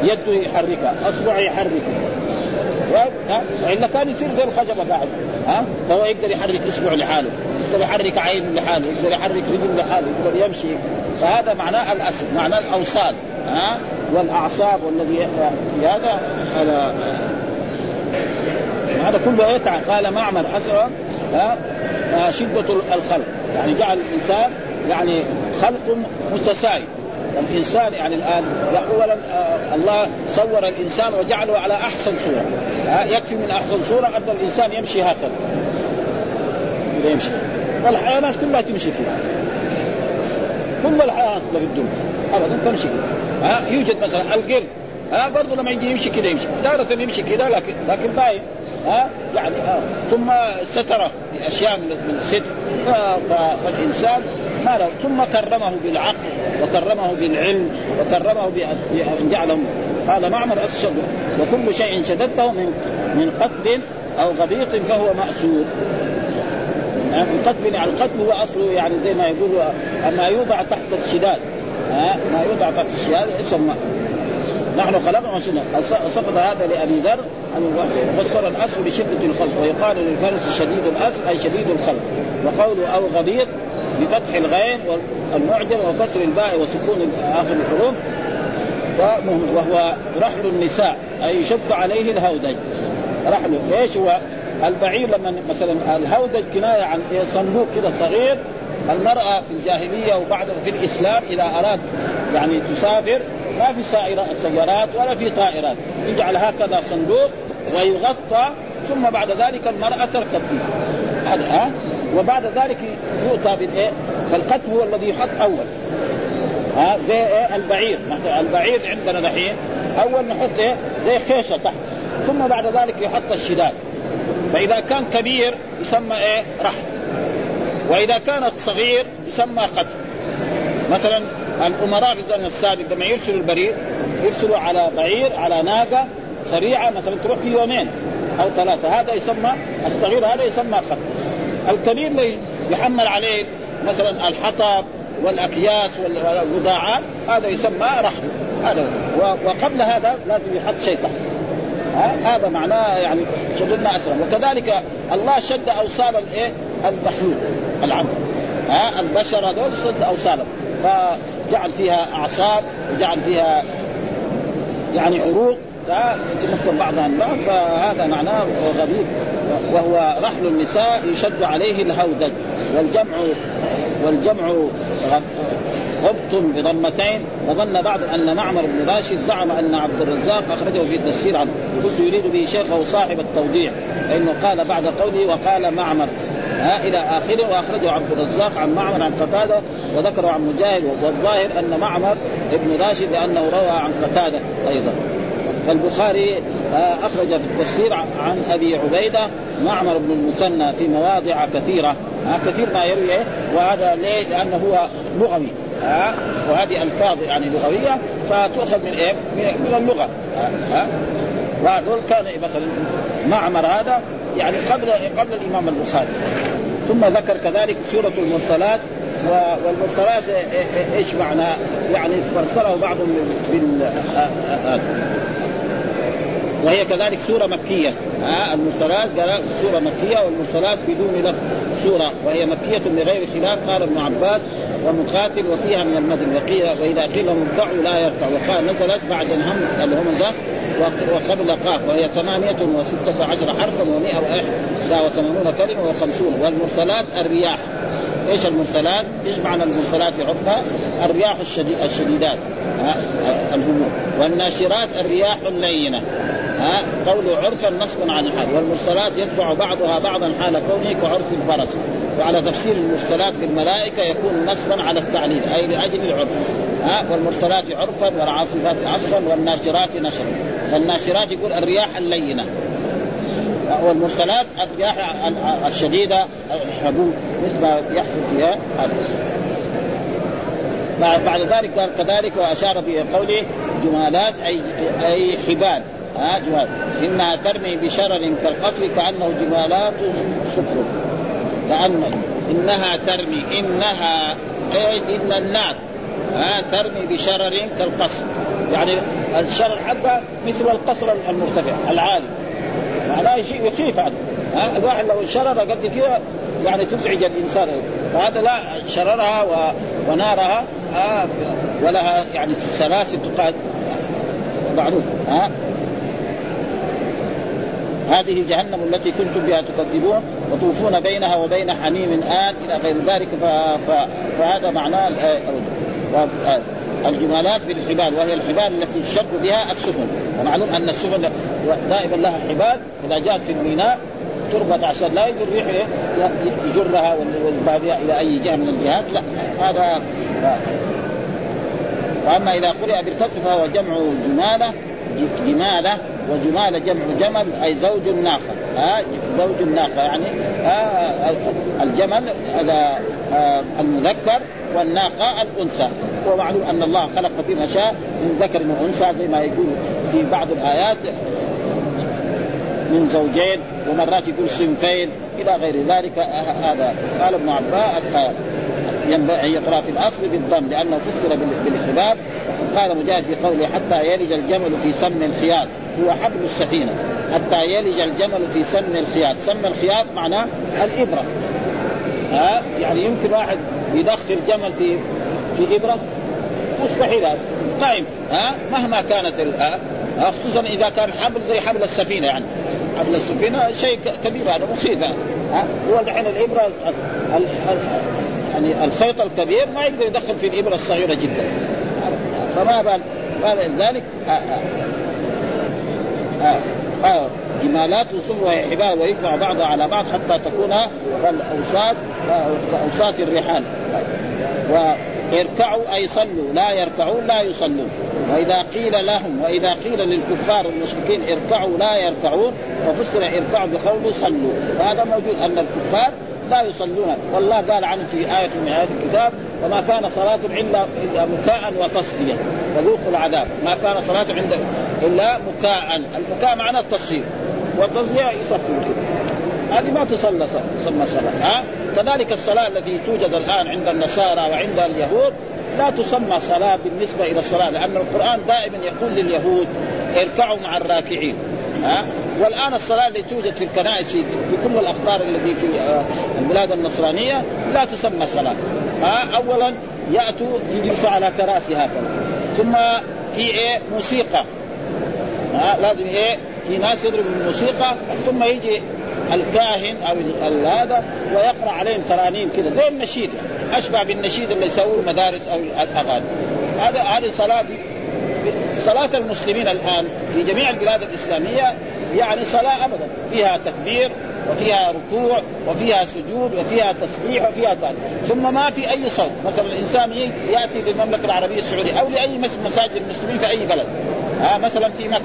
B: يده يحركها أصبعه يحركها. ها والا كان يصير زي الخشبة قاعد ها؟ فهو يقدر يحرك اصبعه لحاله يقدر يحرك عينه لحاله يقدر يحرك رجله لحاله يقدر يمشي. فهذا معناه الأسد معناه الأوصال ها؟ والأعصاب والذي هذا هذا هذا كله يتعب. قال معمر اسرى شدة الخلق. يعني جعل الإنسان يعني خلق متساوي الإنسان يعني الآن اولا آه الله صور الإنسان وجعله على أحسن صورة. يكفي من أحسن صورة أن الإنسان يمشي هكذا. يمشي. والحيوانات كلها تمشي كذا كل الحيوانات في الدنيا. ابدا تمشي كذا آه يوجد مثلا القرد. ها برضه لما يجي يمشي كذا يمشي. تارة يمشي كذا لكن لكن باين ها يعني آه. ثم ستره. باشياء من الستر فالإنسان ما له ثم كرمه بالعقل وكرمه بالعلم وكرمه بان جعلهم قال معمر الشد وكل شيء شددته من من قتل أو غبيط فهو مأسور. يعني القتل يعني القتل هو أصله يعني زي ما يقول ما يوضع تحت الشداد. ما يوضع تحت الشداد يسمى نحن خلقنا وسنة سقط هذا لأبي ذر فسر الأسر بشدة الخلق ويقال للفرس شديد الأسر أي شديد الخلق. وقوله أو غبيط بفتح الغين والمعجم وكسر الباء وسكون آخر الحروف. وهو رحل النساء أي يشد عليه الهودج. رحله إيش هو؟ البعير لما مثلا الهودج كناية عن صندوق كده صغير. المرأة في الجاهلية وبعد في الإسلام إذا أراد يعني تسافر ما في سيارات ولا في طائرات. يجعل هكذا صندوق ويغطى ثم بعد ذلك المرأة تركب فيه. هذا ها؟ وبعد ذلك يؤتى بالإيه؟ فالقتل هو الذي يحط أول. ها زي إيه؟ البعير. البعير عندنا دحين. أول نحط إيه؟ زي خيشة تحت. ثم بعد ذلك يحط الشداد. فإذا كان كبير يسمى إيه؟ رحل وإذا كان صغير يسمى قتل. مثلا الأمراء في الزمن السابق لما يرسلوا البريد يرسلوا على بعير على ناقة سريعة مثلا تروح في يومين أو ثلاثة. هذا يسمى الصغير هذا يسمى قتل. الكبير يحمل عليه مثلا الحطب والأكياس والبضاعات هذا يسمى رحل. هذا وقبل هذا لازم يحط شيء تحت هذا معناه يعني شددنا اسرا وكذلك الله شد اوصال الايه المخلوق العبد. ها؟ البشر هذول شد اوصالهم فجعل فيها أعصاب وجعل فيها يعني عروق يتمكن بعضها من بعض فهذا معناه غبيب وهو رحل النساء يشد عليه الهودج. والجمع والجمع غبط بضمتين. وظن بعض أن معمر بن راشد زعم أن عبد الرزاق أخرجه في التفسير عنه. وقلت يريد به شيخه صاحب التوضيح. فإنه قال بعد قوله وقال معمر. ها إلى آخره. وأخرجه عبد الرزاق عن معمر عن قتادة. وذكره عن مجاهد والظاهر أن معمر ابن راشد لأنه روى عن قتادة أيضا. فالبخاري آه، أخرج في التفسير عن أبي عبيدة معمر بن المثنى في مواضع كثيرة آه، كثير ما يروي وهذا ليه؟ لأنه هو لغوي ها وهذه ألفاظ يعني لغوية فتؤخذ من إيه؟ من اللغة ها وهذول كان مثلا معمر هذا يعني قبل قبل الإمام البخاري ثم ذكر كذلك سورة المرسلات والمرسلات إيش معنى؟ يعني فسره بعضهم بال وهي كذلك سورة مكية. ها المرسلات سورة مكية والمرسلات بدون لفظ سورة وهي مكية بغير خلاف قال ابن عباس ومقاتل وفيها من المدن. وقيل وإذا قيل لهم اركعوا لا يركع. وقال نزلت بعد الهمز الهمزه وقبل قاف. وهي ثمانية وستة عشر حرفا ومئة وإحدى وثمانون كلمة وخمسون. والمرسلات الرياح. إيش المرسلات؟ إيش معنى المرسلات في عرفها؟ الرياح الشديد الشديدات. الهموم. والناشرات الرياح اللينة. ها؟ قول عرفا نصب عن الحال والمرسلات يتبع بعضها بعضا حال كونه كعرف الفرس. وعلى تفسير المرسلات بالملائكة يكون نصبا على التعليل أي لأجل العرف. ها؟ والمرسلات عرفا والعاصفات عصفا والناشرات نشرا. والناشرات يقول الرياح اللينة. والمرسلات الرياح الشديدة الحبوب مثل ما يحصل فيها بعد ذلك قال كذلك وأشار بقوله جمالات اي أي حبال. ها إنها ترمي بشرر كالقصر كأنه جمالات صفر كأن إنها ترمي إنها اي إن النار. ها ترمي بشرر كالقصر. يعني الشرر حقها مثل القصر المرتفع العالي. معناه شيء يخيف هذا ها؟ الواحد لو شرر قد كذا يعني تزعج الإنسان. فهذا لا شررها و... ونارها آه ولها يعني سلاسل تقاد معروف. ها؟ هذه جهنم التي كنتم بها تكذبون وتوفون بينها وبين حميم آن إلى غير ذلك. فهذا معناه الجمالات بالحبال وهي الحبال التي تشد بها السفن ومعلوم أن السفن دائما لها حبال إذا جاءت في الميناء تربط عشان لا يجر ريح يجرها والبادية إلى أي جهة من الجهات لا هذا وأما إذا قرئ بالكسر فهو جمع جمالة جمالة وجماله جمع جمل أي زوج الناقه ها؟ زوج الناقه يعني الجمل هذا المذكر والناقة الأنثى. ومعلوم أن الله خلق فيما شاء من ذكر وانثى زي ما يقول في بعض الآيات من زوجين ومرات يقول صنفين إلى غير ذلك هذا. قال ابن عباس ينبغي أن يقرا في الأصل بالضم لأنه فسر بالحباب قال مجاهد في قوله حتى يلج الجمل في سم الخياط. هو حبل السفينة. حتى يلج الجمل في سم الخياط. سم الخياط معناه الإبرة. ها؟ يعني يمكن واحد يدخل جمل في في إبرة؟ مستحيل. هذا طيب ها؟ مهما كانت خصوصا إذا كان حبل زي حبل السفينة يعني. حبل السفينة شيء كبير هذا مخيف ها؟ هو الحين الإبرة يعني الخيط الكبير ما يقدر يدخل في الإبرة الصغيرة جدا. فما بال ذلك جمالات وسم وحبال ويجمع بعضها على بعض حتى تكون كالاوساط كاوساط الرحال. ويركعوا أي صلوا لا يركعون لا يصلون. وإذا قيل لهم وإذا قيل للكفار المشركين اركعوا لا يركعون وفسر اركعوا بقوله صلوا. وهذا موجود أن الكفار لا يصلون والله قال عنه في آية من آيات الكتاب وما كان صلاة إلا إلا مكاء وتصدية وذوقوا العذاب. ما كان صلاة عند إلا مكاء. المكاء معناه التصفير والتصدية يصفر كده هذه ما تصلى تسمى صلاة ها؟ كذلك الصلاة التي توجد الآن عند النصارى وعند اليهود لا تسمى صلاة بالنسبة إلى الصلاة لأن القرآن دائما يقول لليهود اركعوا مع الراكعين ها؟ والآن الصلاة اللي توجد في الكنائس في كل الأقطار التي في آه، البلاد النصرانية لا تسمى صلاة. اولا يأتوا يجلسوا على كراسي هكذا. ثم في إيه؟ موسيقى. ها لازم إيه؟ في ناس يضربوا الموسيقى ثم يجي الكاهن أو هذا ويقرأ عليهم ترانيم كذا زي النشيد. أشبه بالنشيد اللي يسووه المدارس أو الاغاني هذا هذه صلاة صلاة المسلمين الآن في جميع البلاد الإسلامية يعني صلاة أبدا. فيها تكبير وفيها ركوع وفيها سجود وفيها تسبيح وفيها ذلك ثم ما في أي صوت. مثلا الإنسان يأتي للمملكة العربية السعودية أو لأي مساجد المسلمين في أي بلد. ها مثلا في مكة.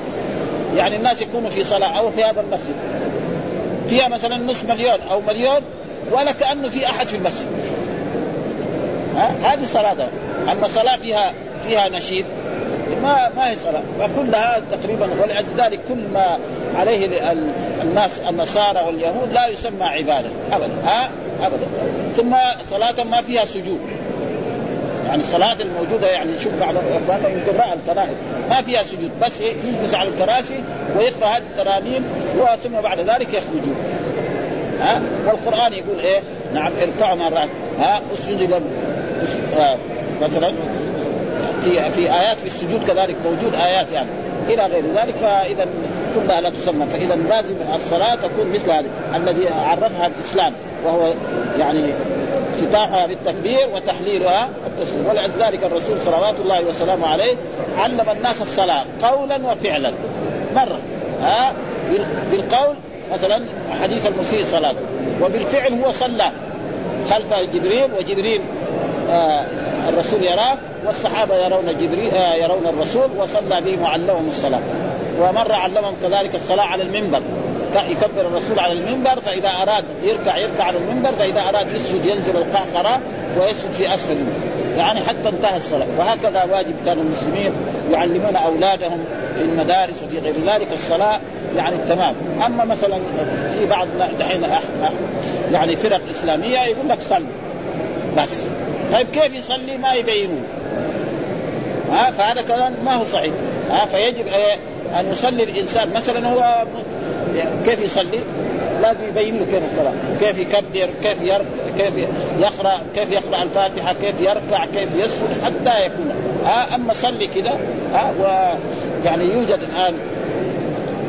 B: يعني الناس يكونوا في صلاة أو في هذا المسجد. فيها مثلا نصف مليون أو مليون ولا كأنه في أحد في المسجد. هذه صلاة. أما صلاة فيها فيها نشيد ما ما هي صلاه فكلها تقريبا ولذلك كل ما عليه الناس النصارى واليهود لا يسمى عبادة. ابدا. ها؟ ابدا. ثم صلاة ما فيها سجود. يعني الصلاة الموجودة يعني شوف بعض اخواننا يمكن رأى الكراسي. ما فيها سجود. بس يجلس على الكراسي ويقرأ هذه الترانيم ثم بعد ذلك يخرجون. ها؟ والقرآن يقول إيه؟ نعم اركعوا الركعه ها؟ اسجدوا آه مثلا في في آيات في السجود كذلك موجود آيات يعني إلى غير ذلك فإذا كلها لا تسمى فإذا لازم الصلاة تكون مثل هذه الذي عرفها الإسلام وهو يعني افتتاحها بالتكبير وتحليلها التسليم. ولذلك الرسول صلوات الله وسلامه عليه علم الناس الصلاة قولا وفعلا. مرة ها بالقول مثلا حديث المسيء صلاة وبالفعل هو صلى خلف جبريل وجبريل آه الرسول يراه والصحابة يرون جبريل آه يرون الرسول وصلى بهم وعلمهم الصلاة. ومره علمهم كذلك الصلاة على المنبر. يكبر الرسول على المنبر فإذا أراد يركع يركع على المنبر فإذا أراد يسجد ينزل القهقره ويسجد في أسفل يعني حتى انتهى الصلاة. وهكذا واجب كان المسلمين يعلمون أولادهم في المدارس وفي غير ذلك الصلاة يعني تمام. أما مثلا في بعض دحين يعني فرق إسلامية يقول لك صل بس. طيب كيف يصلي؟ ما يبينون. ها فهذا كلام ما هو صحيح. ها فيجب أن يصلي الإنسان. مثلا هو كيف يصلي؟ لازم يبين له كيف الصلاة، كيف يكبر، كيف يرك... كيف يقرأ، كيف يقرأ الفاتحة، كيف يركع، كيف يسجد حتى يكون. ها أما صلي كذا ها ويعني يوجد الآن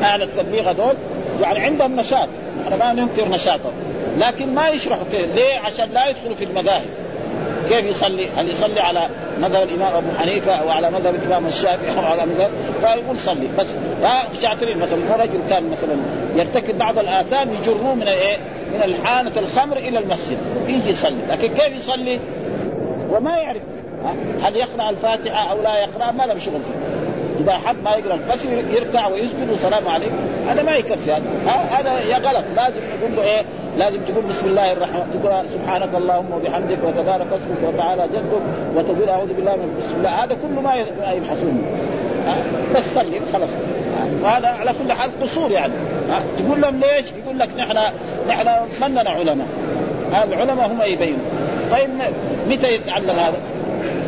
B: أهل التبليغ هذول. يعني عندهم نشاط، إحنا ما ننكر نشاطهم، لكن ما يشرحوا كيف، ليه؟ عشان لا يدخلوا في المذاهب. كيف يصلي؟ هل يصلي على مذهب الإمام أبو حنيفة أو على مذهب الإمام الشافعي أو على مذهب؟ فيقول صلي. بس شاطرين. مثلا رجل كان مثلا يرتكب بعض الآثام يجروه من إيه؟ من الحانة الخمر إلى المسجد. يجي يصلي. لكن كيف يصلي؟ وما يعرف. هل يقرأ الفاتحة أو لا يقرأ؟ ما له شغل فيه. إذا حب ما يقرأ بس يركع ويسجد والسلام عليكم هذا ما يكفي هذا هذا يا غلط. لازم يقول له إيه؟ لازم تقول بسم الله الرحمن تقول سبحانك اللهم وبحمدك وتبارك اسمك وتعالى جدك وتقول أعوذ بالله من بسم الله. هذا كله ما يبحثون. بس صلي خلاص. وهذا على كل حال قصور يعني. تقول لهم ليش؟ يقول لك نحن نحن مننا علماء؟ العلماء هم يبينوا طيب متى يتعلم هذا؟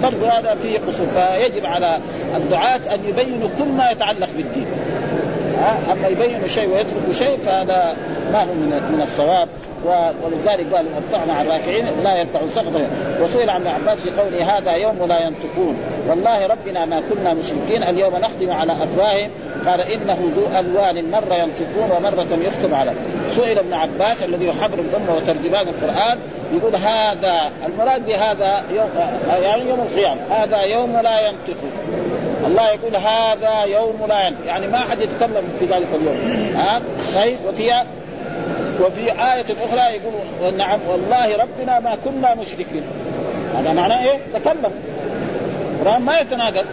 B: برضو هذا فيه قصور. فيجب على الدعاة أن يبينوا كل ما يتعلق بالدين. أما يبينوا شيء ويتركوا شيء فهذا ما هو من من الصواب. ولذلك قال الطعن على الراكعين لا يرتعون. سقطا وسئل عن عباس في قوله هذا يوم لا ينطقون. والله ربنا ما كنا مشركين. اليوم نختم على أفواههم. قال إنه ذو ألوان. مرة ينطقون ومرة يختم على سئل ابن عباس الذي يحبر الأمة وترجمان القرآن يقول هذا المراد بهذا يوم يعني يوم القيامة هذا يوم لا ينطقون الله يقول هذا يوم لا ينطق. يعني ما حد يتكلم في ذلك اليوم. ها؟ طيب وفي وفي آية أخرى يقول نعم والله ربنا ما كنا مشركين. هذا معناه إيه؟ تكلم. القرآن ما يتناقض.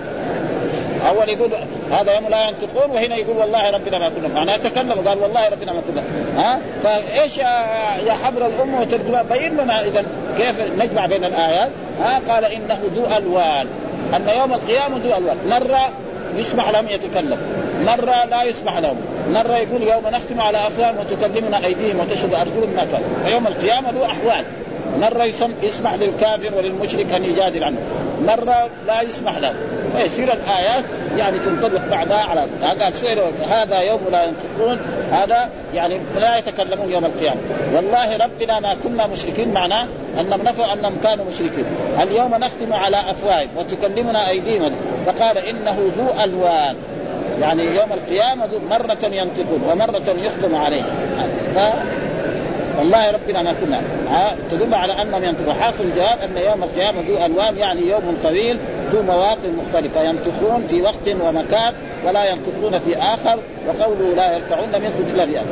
B: أول يقول هذا يوم لا ينطقون وهنا يقول والله ربنا ما كنا معناه تكلم قال والله ربنا ما كنا. ها؟ فإيش يا حبر الامه وترجمه بين لنا اذا كيف نجمع بين الآيات؟ ها؟ قال إنه ذو ألوان أن يوم القيامة ذو ألوان. مرة يسمح لهم يتكلم مرة لا يسمح لهم. مرة يقول يوم نختم على أفواههم وتكلمنا أيديهم وتشهد أرجلهم ما كان فيوم القيامة له أحوال. مرة يسمح للكافر وللمشرك أن يجادل عنه. مرة لا يسمح له. فيصير الآيات يعني تنطبق بعضها على قال سئل هذا يوم لا ينطقون. هذا يعني لا يتكلمون يوم القيامة. والله ربنا ما كنا مشركين. معناه أنهم نفوا أنهم كانوا مشركين. اليوم نختم على أفواههم وتكلمنا أيديهم. فقال إنه ذو ألوان. يعني يوم القيامة مرة ينطقون ومرة يخدم عليه. والله ربنا ما كنا. تدل على أنهم ينطقون. حاصل الجواب أن يوم القيامة ذو ألوان يعني يوم طويل ذو مواطن مختلفة. ينطقون في وقت ومكان ولا ينطقون في آخر وقوله لا يرفعون لم يثبت إلا بأخر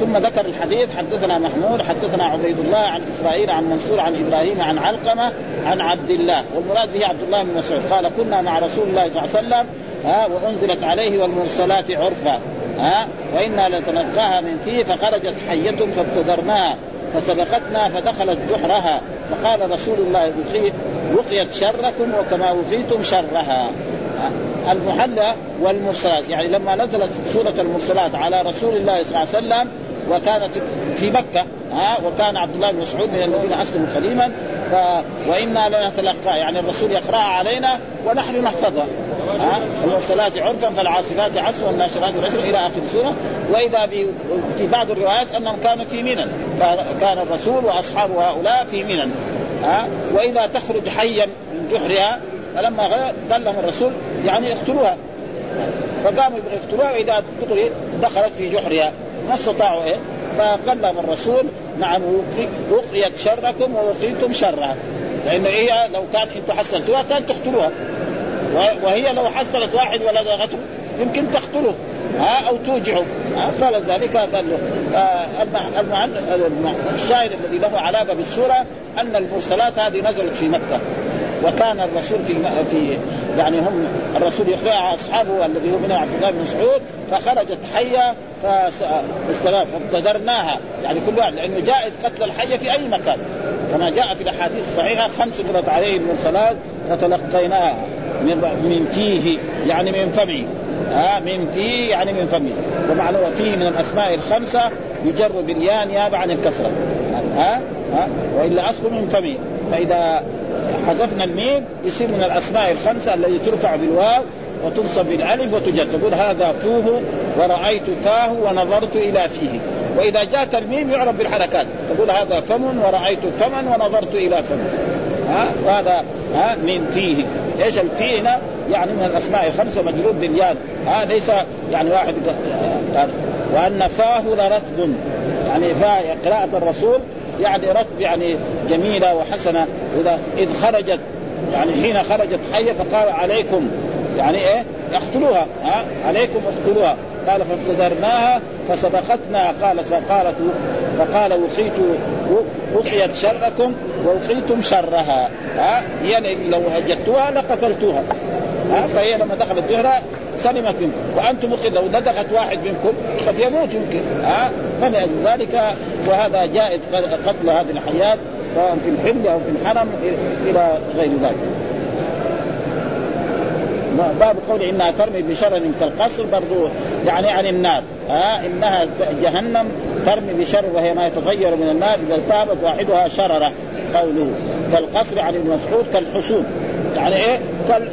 B: ثم ذكر الحديث حدثنا محمود حدثنا عبيد الله عن إسرائيل عن منصور عن إبراهيم عن علقمة عن عبد الله. والمراد به عبد الله بن مسعود. قال كنا مع رسول الله صلى الله عليه وسلم وأنزلت عليه والمرسلات عرفا. ها؟ وإنا لتلقاها من فيه فخرجت حية فابتدرناها فسبقتنا فدخلت جحرها. فقال رسول الله وقيت شركم وكما وقيتم شرها. المحلى والمرسلات. يعني لما نزلت سورة المرسلات على رسول الله صلى الله عليه وسلم وكانت في مكة ها وكان عبد الله بن مسعود من المؤمنين أسلم خليما ف... وإنا لنتلقى يعني الرسول يقراها علينا ونحن نحفظها ها المرسلات عرفا فالعاصفات عصفا والناشرات عشرا إلى آخر السوره وإذا في بعض الروايات أنهم كانوا في منى كان الرسول وأصحاب هؤلاء في منى ها وإذا تخرج حيا من جحرها فلما دلهم الرسول يعني اقتلوها فقاموا يقتلوها وإذا دخلت في جحرها. ما استطاعوا إيه؟ فكلم الرسول نعم وقيت شركم ووقيتم شرها لأنه هي لو كان أنتم حصلتوها كان تقتلوها. وهي لو حصلت واحد ولدغته يمكن تقتله. ها أو توجعه. فلذلك قال له آه الشاهد الذي له علاقة بالسورة أن المرسلات هذه نزلت في مكة. وكان الرسول في في يعني هم الرسول يخرجها أصحابه الذي هو من عبد الله بن مسعود فخرجت حية فابتدرناها يعني كل واحد لأنه جائز قتل الحية في أي مكان. كما جاء في الأحاديث الصحيحة خمس مرت عليه المرسلات فتلقيناها من من تيه يعني من فمه. ها من تيه يعني من فمه. ومعلومه فيه من الأسماء الخمسة يجر بالياء نيابة عن الكسرة. ها ها وإلا اصله من فمه. فإذا حذفنا الميم يصير من الأسماء الخمسة التي ترفع بالواو وتنصب بالألف وتجر تقول هذا فوه ورأيت فاه ونظرت إلى فيه. وإذا جاءت الميم يعرف بالحركات تقول هذا فم ورأيت فما ونظرت إلى فم. ها؟ وهذا ها؟ من فيه. إيش الفيه هنا؟ يعني من الأسماء الخمسة مجرور بالياد ها؟ ليس يعني واحد قال وأن فاه لرطب يعني فاء قراءة الرسول يعني رطب يعني جميلة وحسنة. اذا إذ خرجت يعني حين خرجت حية فقال عليكم يعني إيه؟ اقتلوها ها؟ عليكم اقتلوها. قال فابتدرناها فصدقتنا. قالت فقالت فقال وقيت وقيت شركم ووقيتم شرها ها؟ يعني لو وجدتوها لقتلتوها ها؟ فهي لما دخلت جهرها سلمت منكم. وأنتم لو لدغت واحد منكم قد يموت يمكن. ها؟ فلأجل ذلك وهذا جائز قتل هذه الحيات سواء في الحل أو في الحرم إلى غير ذلك. باب قول إنها ترمي بشرر كالقصر برضو يعني عن النار. ها؟ إنها جهنم ترمي بشر وهي ما يتغير من النار إذا التهبت واحدها شررة. قوله كالقصر عن ابن مسعود كالحسود يعني إيه؟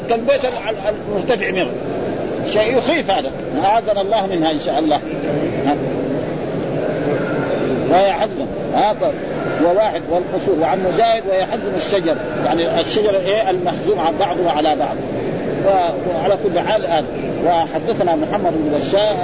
B: كالبيت المرتفع منه. شيء يخيف هذا. أعاذنا الله منها إن شاء الله. وهي حزم وواحد والقصور. وعن مجاهد وهي حزم الشجر. يعني الشجر إيه؟ المحزوم عن بعضه على بعض. وعلى كل حال هذا وحدثنا محمد بن بشار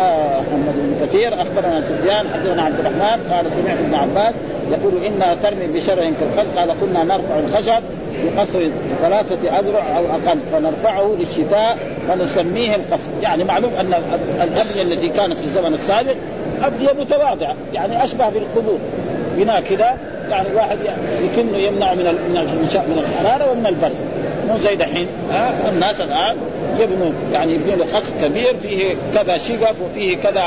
B: محمد بن كثير. أخبرنا سفيان حدثنا عبد الرحمن. قال سمعت ابن عباس يقول إنا ترمي بشر كالخلق قال كنا نرفع الخشب بقصر ثلاثة أذرع أو أقل فنرفعه للشتاء فنسميه القصر. يعني معلوم أن الأبنية التي كانت في الزمن السابق أبنية متواضعة يعني أشبه بالقبور. بناء كذا يعني الواحد يكن يمنع من من الحرارة ومن البرد. مو زي دحين ها؟ الناس الآن يبنوا يعني يبنوا له قصر كبير فيه كذا شقق وفيه كذا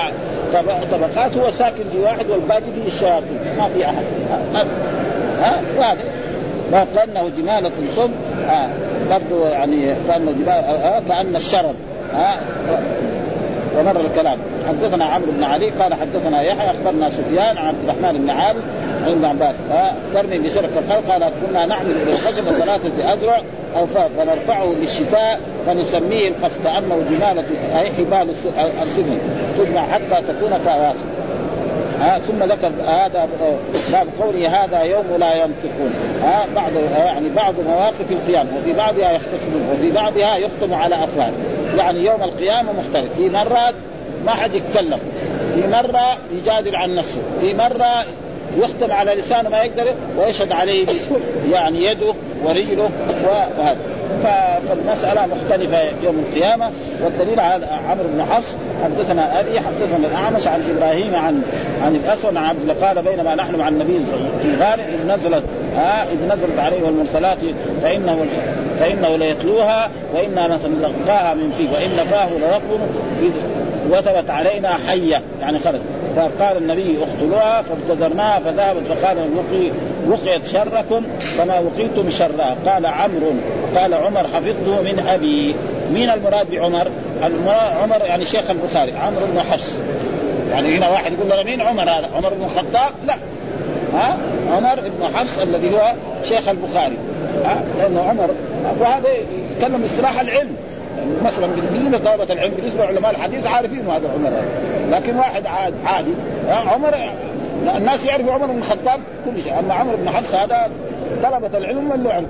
B: طبقات هو ساكن في واحد والباقي فيه الشياطين. ما في أحد. ها؟ ها؟ وهذا كانه جمالة صم. آه برضه يعني كانه جمال آه كأن الشرر آه ومر الكلام. حدثنا عمرو بن علي قال حدثنا يحيى أخبرنا سفيان عن عبد الرحمن بن عامر عن ابن عباس ترمي بشرك الخلق قال كنا نعمل إلى الخشب ثلاثة أذرع أو فنرفعه للشتاء فنسميه القصد كانه جمالة أي حبال السفن تجمع حتى تكون كواسط ها ثم ذكر هذا باب قوله هذا يوم لا ينطقون. ها بعض يعني بعض مواقف القيامة وفي بعضها يختصمون وفي بعضها يختم على أفراد. يعني يوم القيامة مختلف. في مرات ما حد يتكلم. في مرة يجادل عن نفسه. في مرة يختم على لسانه ما يقدر ويشهد عليه يعني يده ورجله وهذا. فالمسألة مختلفة يوم القيامة والدليل على عمرو بن حفص حدثنا أبي حدثنا الأعمش عن إبراهيم عن عن الأسود عن عبد قال بينما نحن مع النبي في غار إذ نزلت ها إذ نزلت عليه المرسلات فإنه فإنه ليتلوها وإنا نتلقاها من فيه وإن فاه لرطب إذ وثبت علينا حية يعني خرج. فقال النبي اقتلوها فابتدرناها فذهبت فقال وقي وقيت شركم كما وقيتم شرها. قال عمرو قال عمر حفظته من أبي. مين المراد بعمر؟ عمر يعني شيخ البخاري عمرو بن حفص. يعني هنا واحد يقول له مين عمر؟ هذا عمر بن الخطاب؟ لا. ها؟ عمر بن حفص الذي هو شيخ البخاري. ها؟ لأنه عمر. وهذا يتكلم اصطلاح العلم. مثلا بالنسبة لطلبه العلم بالنسبة لعلماء الحديث عارفين هذا عمر. لكن واحد عاد عادي. عمر الناس يعرفوا عمر بن الخطاب كل شيء. أما عمر بن حفص هذا طلبة العلم من له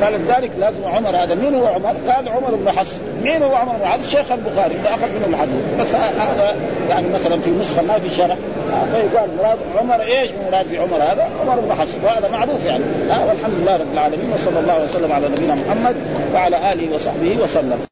B: فلذلك لازم عمر هذا. مين هو عمر؟ قال عمر بن حفص. مين هو عمر بن حفص؟ شيخ البخاري اللي أخذ منه الحديث. بس هذا يعني مثلا في نسخه ما في شرح. فيقال مراد عمر إيش؟ مراد في عمر هذا؟ عمر بن حفص. وهذا معروف يعني. والحمد لله رب العالمين وصلى الله وسلم على نبينا محمد وعلى آله وصحبه وسلم.